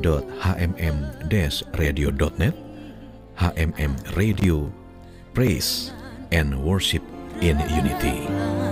www.hmm-radio.net HMM Radio Praise and Worship in Unity.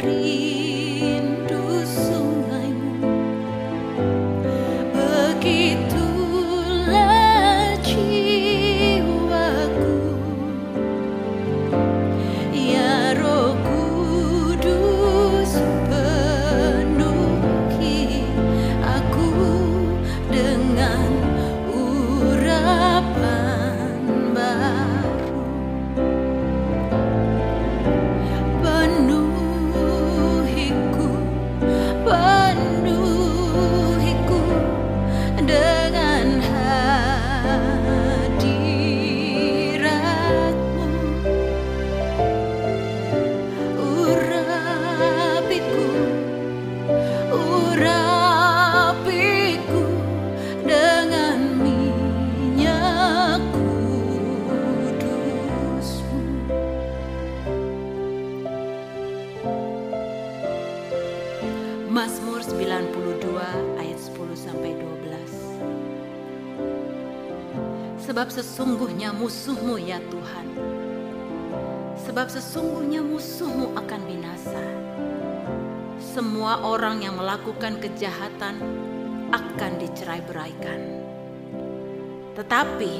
free. Sebab sesungguhnya musuhmu ya Tuhan. Sebab sesungguhnya musuhmu akan binasa. Semua orang yang melakukan kejahatan akan dicerai-beraikan. Tetapi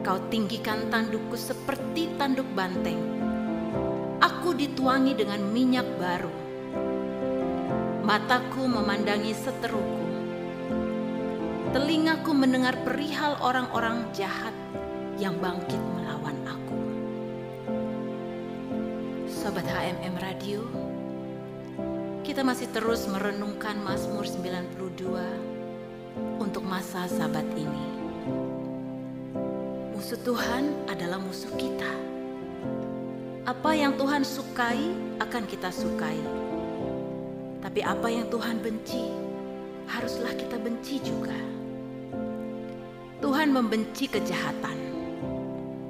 kau tinggikan tandukku seperti tanduk banteng. Aku dituangi dengan minyak baru Mataku memandangi seteruku. Telingaku mendengar perihal orang-orang jahat yang bangkit melawan aku. Sobat HMM Radio, kita masih terus merenungkan Mazmur 92 untuk masa sabat ini. Musuh Tuhan adalah musuh kita. Apa yang Tuhan sukai akan kita sukai. Tapi apa yang Tuhan benci, haruslah kita benci juga. Tuhan membenci kejahatan.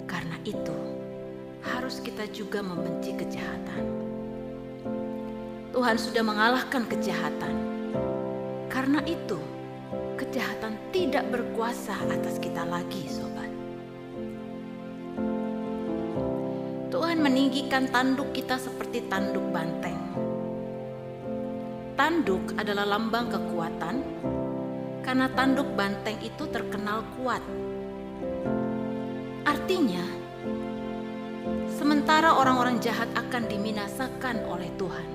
Karena itu, harus kita juga membenci kejahatan. Tuhan sudah mengalahkan kejahatan. Karena itu, kejahatan tidak berkuasa atas kita lagi, sobat. Tuhan meninggikan tanduk kita seperti tanduk banteng. tanduk adalah lambang kekuatan, karena tanduk banteng itu terkenal kuat. Artinya, sementara orang-orang jahat akan diminasakan oleh Tuhan,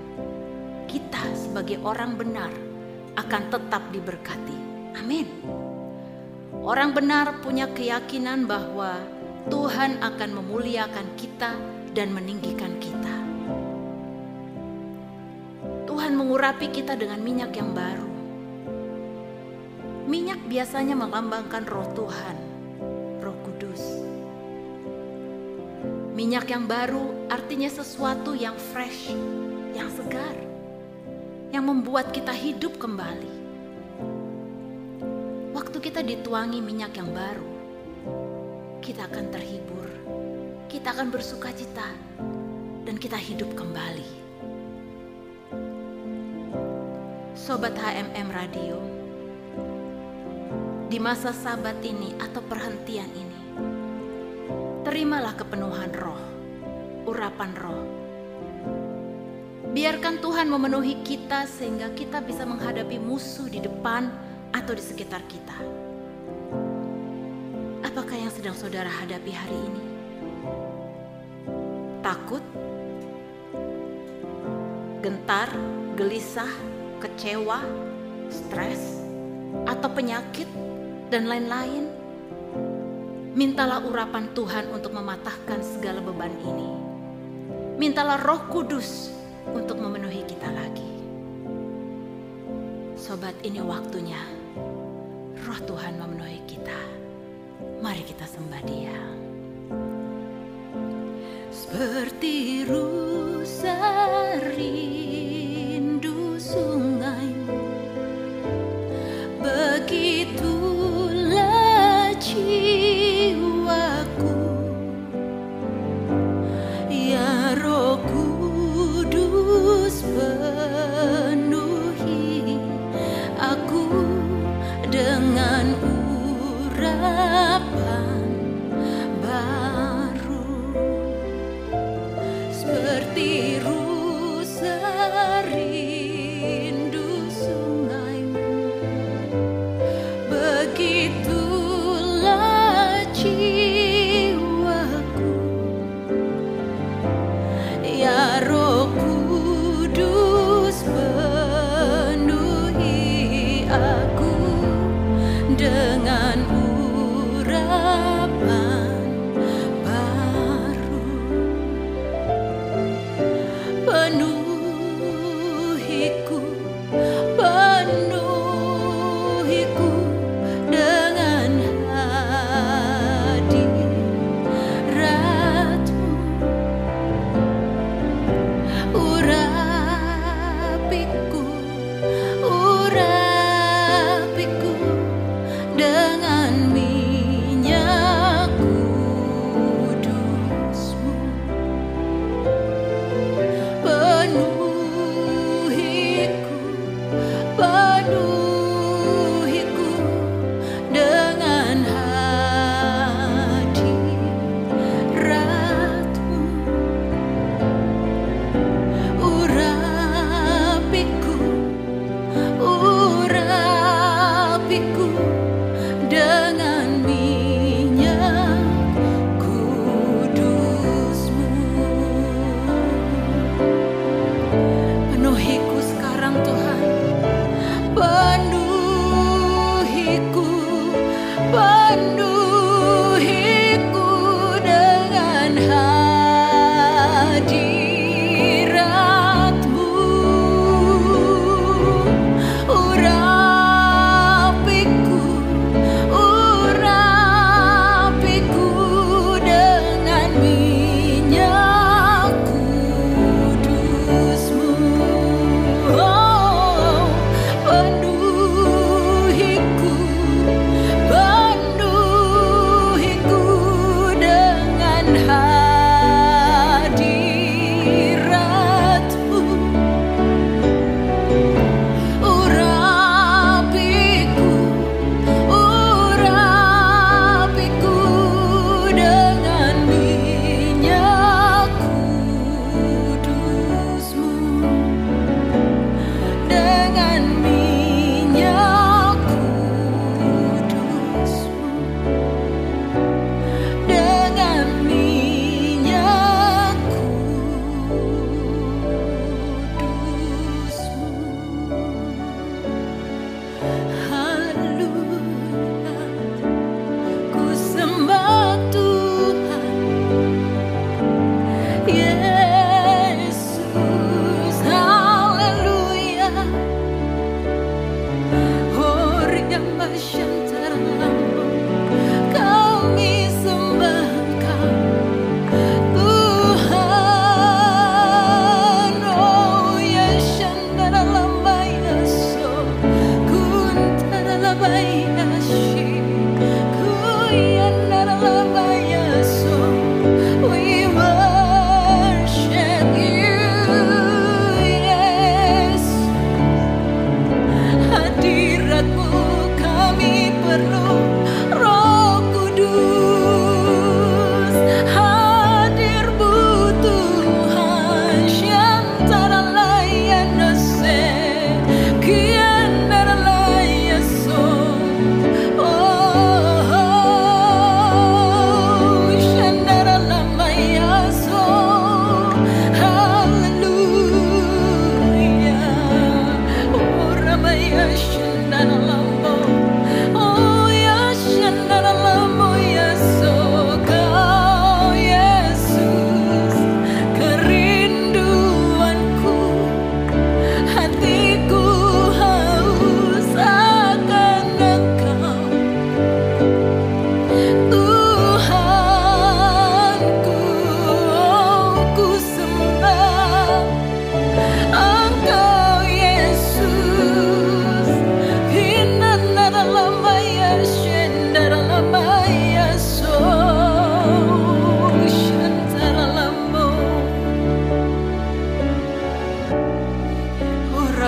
kita sebagai orang benar akan tetap diberkati. Amin. Orang benar punya keyakinan bahwa Tuhan akan memuliakan kita dan meninggikan kita. Tuhan mengurapi kita dengan minyak yang baru. Minyak biasanya melambangkan roh Tuhan, roh kudus. Minyak yang baru artinya sesuatu yang fresh, yang segar, yang membuat kita hidup kembali. Waktu kita dituangi minyak yang baru, kita akan terhibur, kita akan bersuka cita, dan kita hidup kembali. Sobat HMM Radio, di masa sabat ini atau perhentian ini, terimalah kepenuhan roh, urapan roh. Biarkan Tuhan memenuhi kita sehingga kita bisa menghadapi musuh di depan atau di sekitar kita. Apakah yang sedang saudara hadapi hari ini? Takut, gentar, gelisah, kecewa, stres, atau penyakit, dan lain-lain? Mintalah urapan Tuhan untuk mematahkan segala beban ini. Mintalah Roh Kudus untuk memenuhi kita lagi. Sobat, ini waktunya Roh Tuhan memenuhi kita. Mari kita sembah Dia.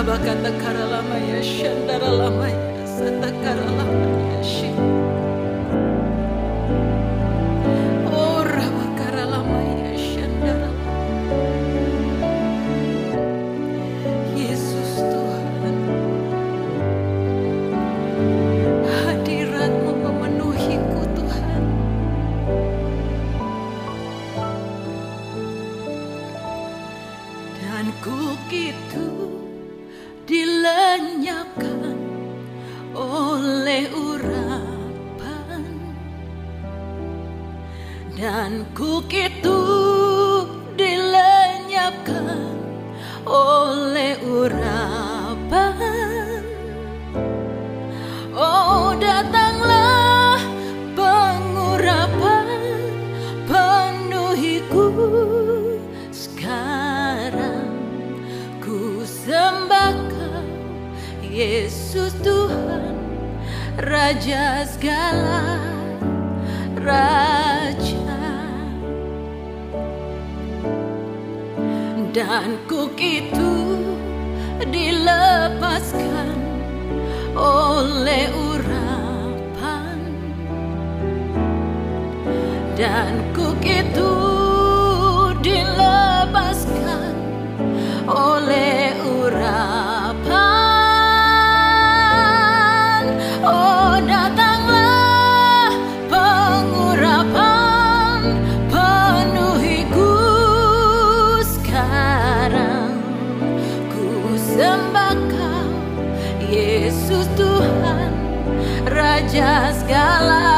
Rabakanda karalamaya, shandaralama, ya, satakaralama, ya, sh Dan kuk Raja segala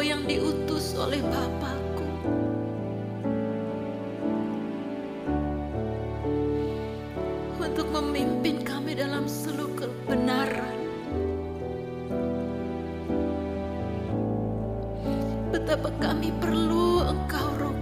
engkau yang diutus oleh Bapakku. Untuk memimpin kami dalam seluruh kebenaran. Betapa kami perlu engkau roh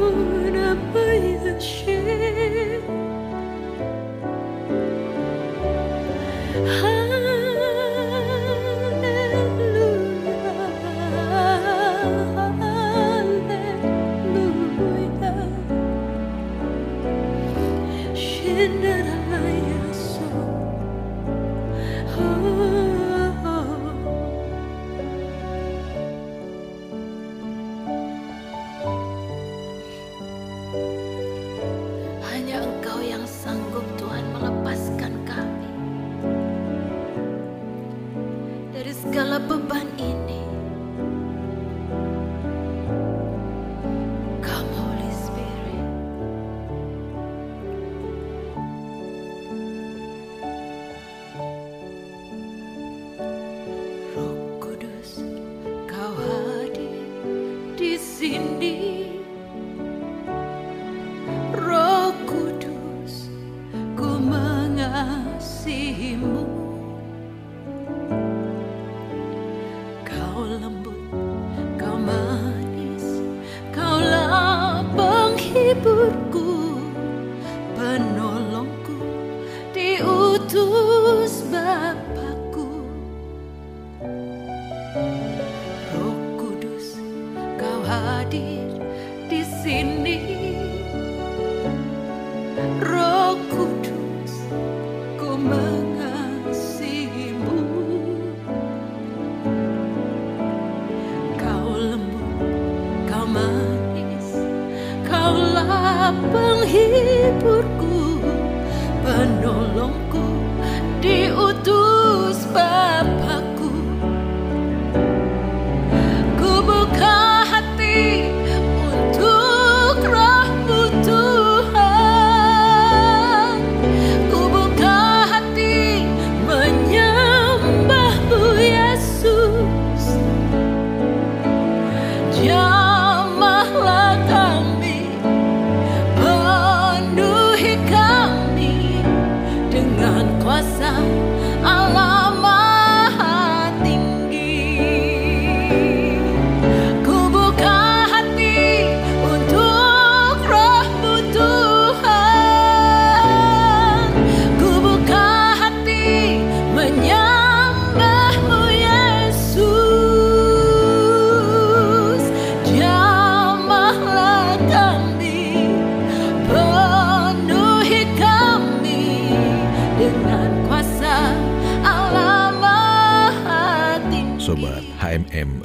呜。penghiburku penolongku diutus Bapa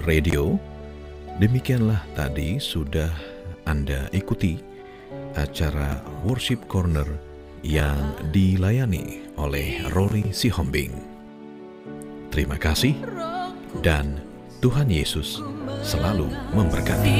Radio. Demikianlah tadi sudah Anda ikuti acara Worship Corner yang dilayani oleh Rory Sihombing. Terima kasih dan Tuhan Yesus selalu memberkati.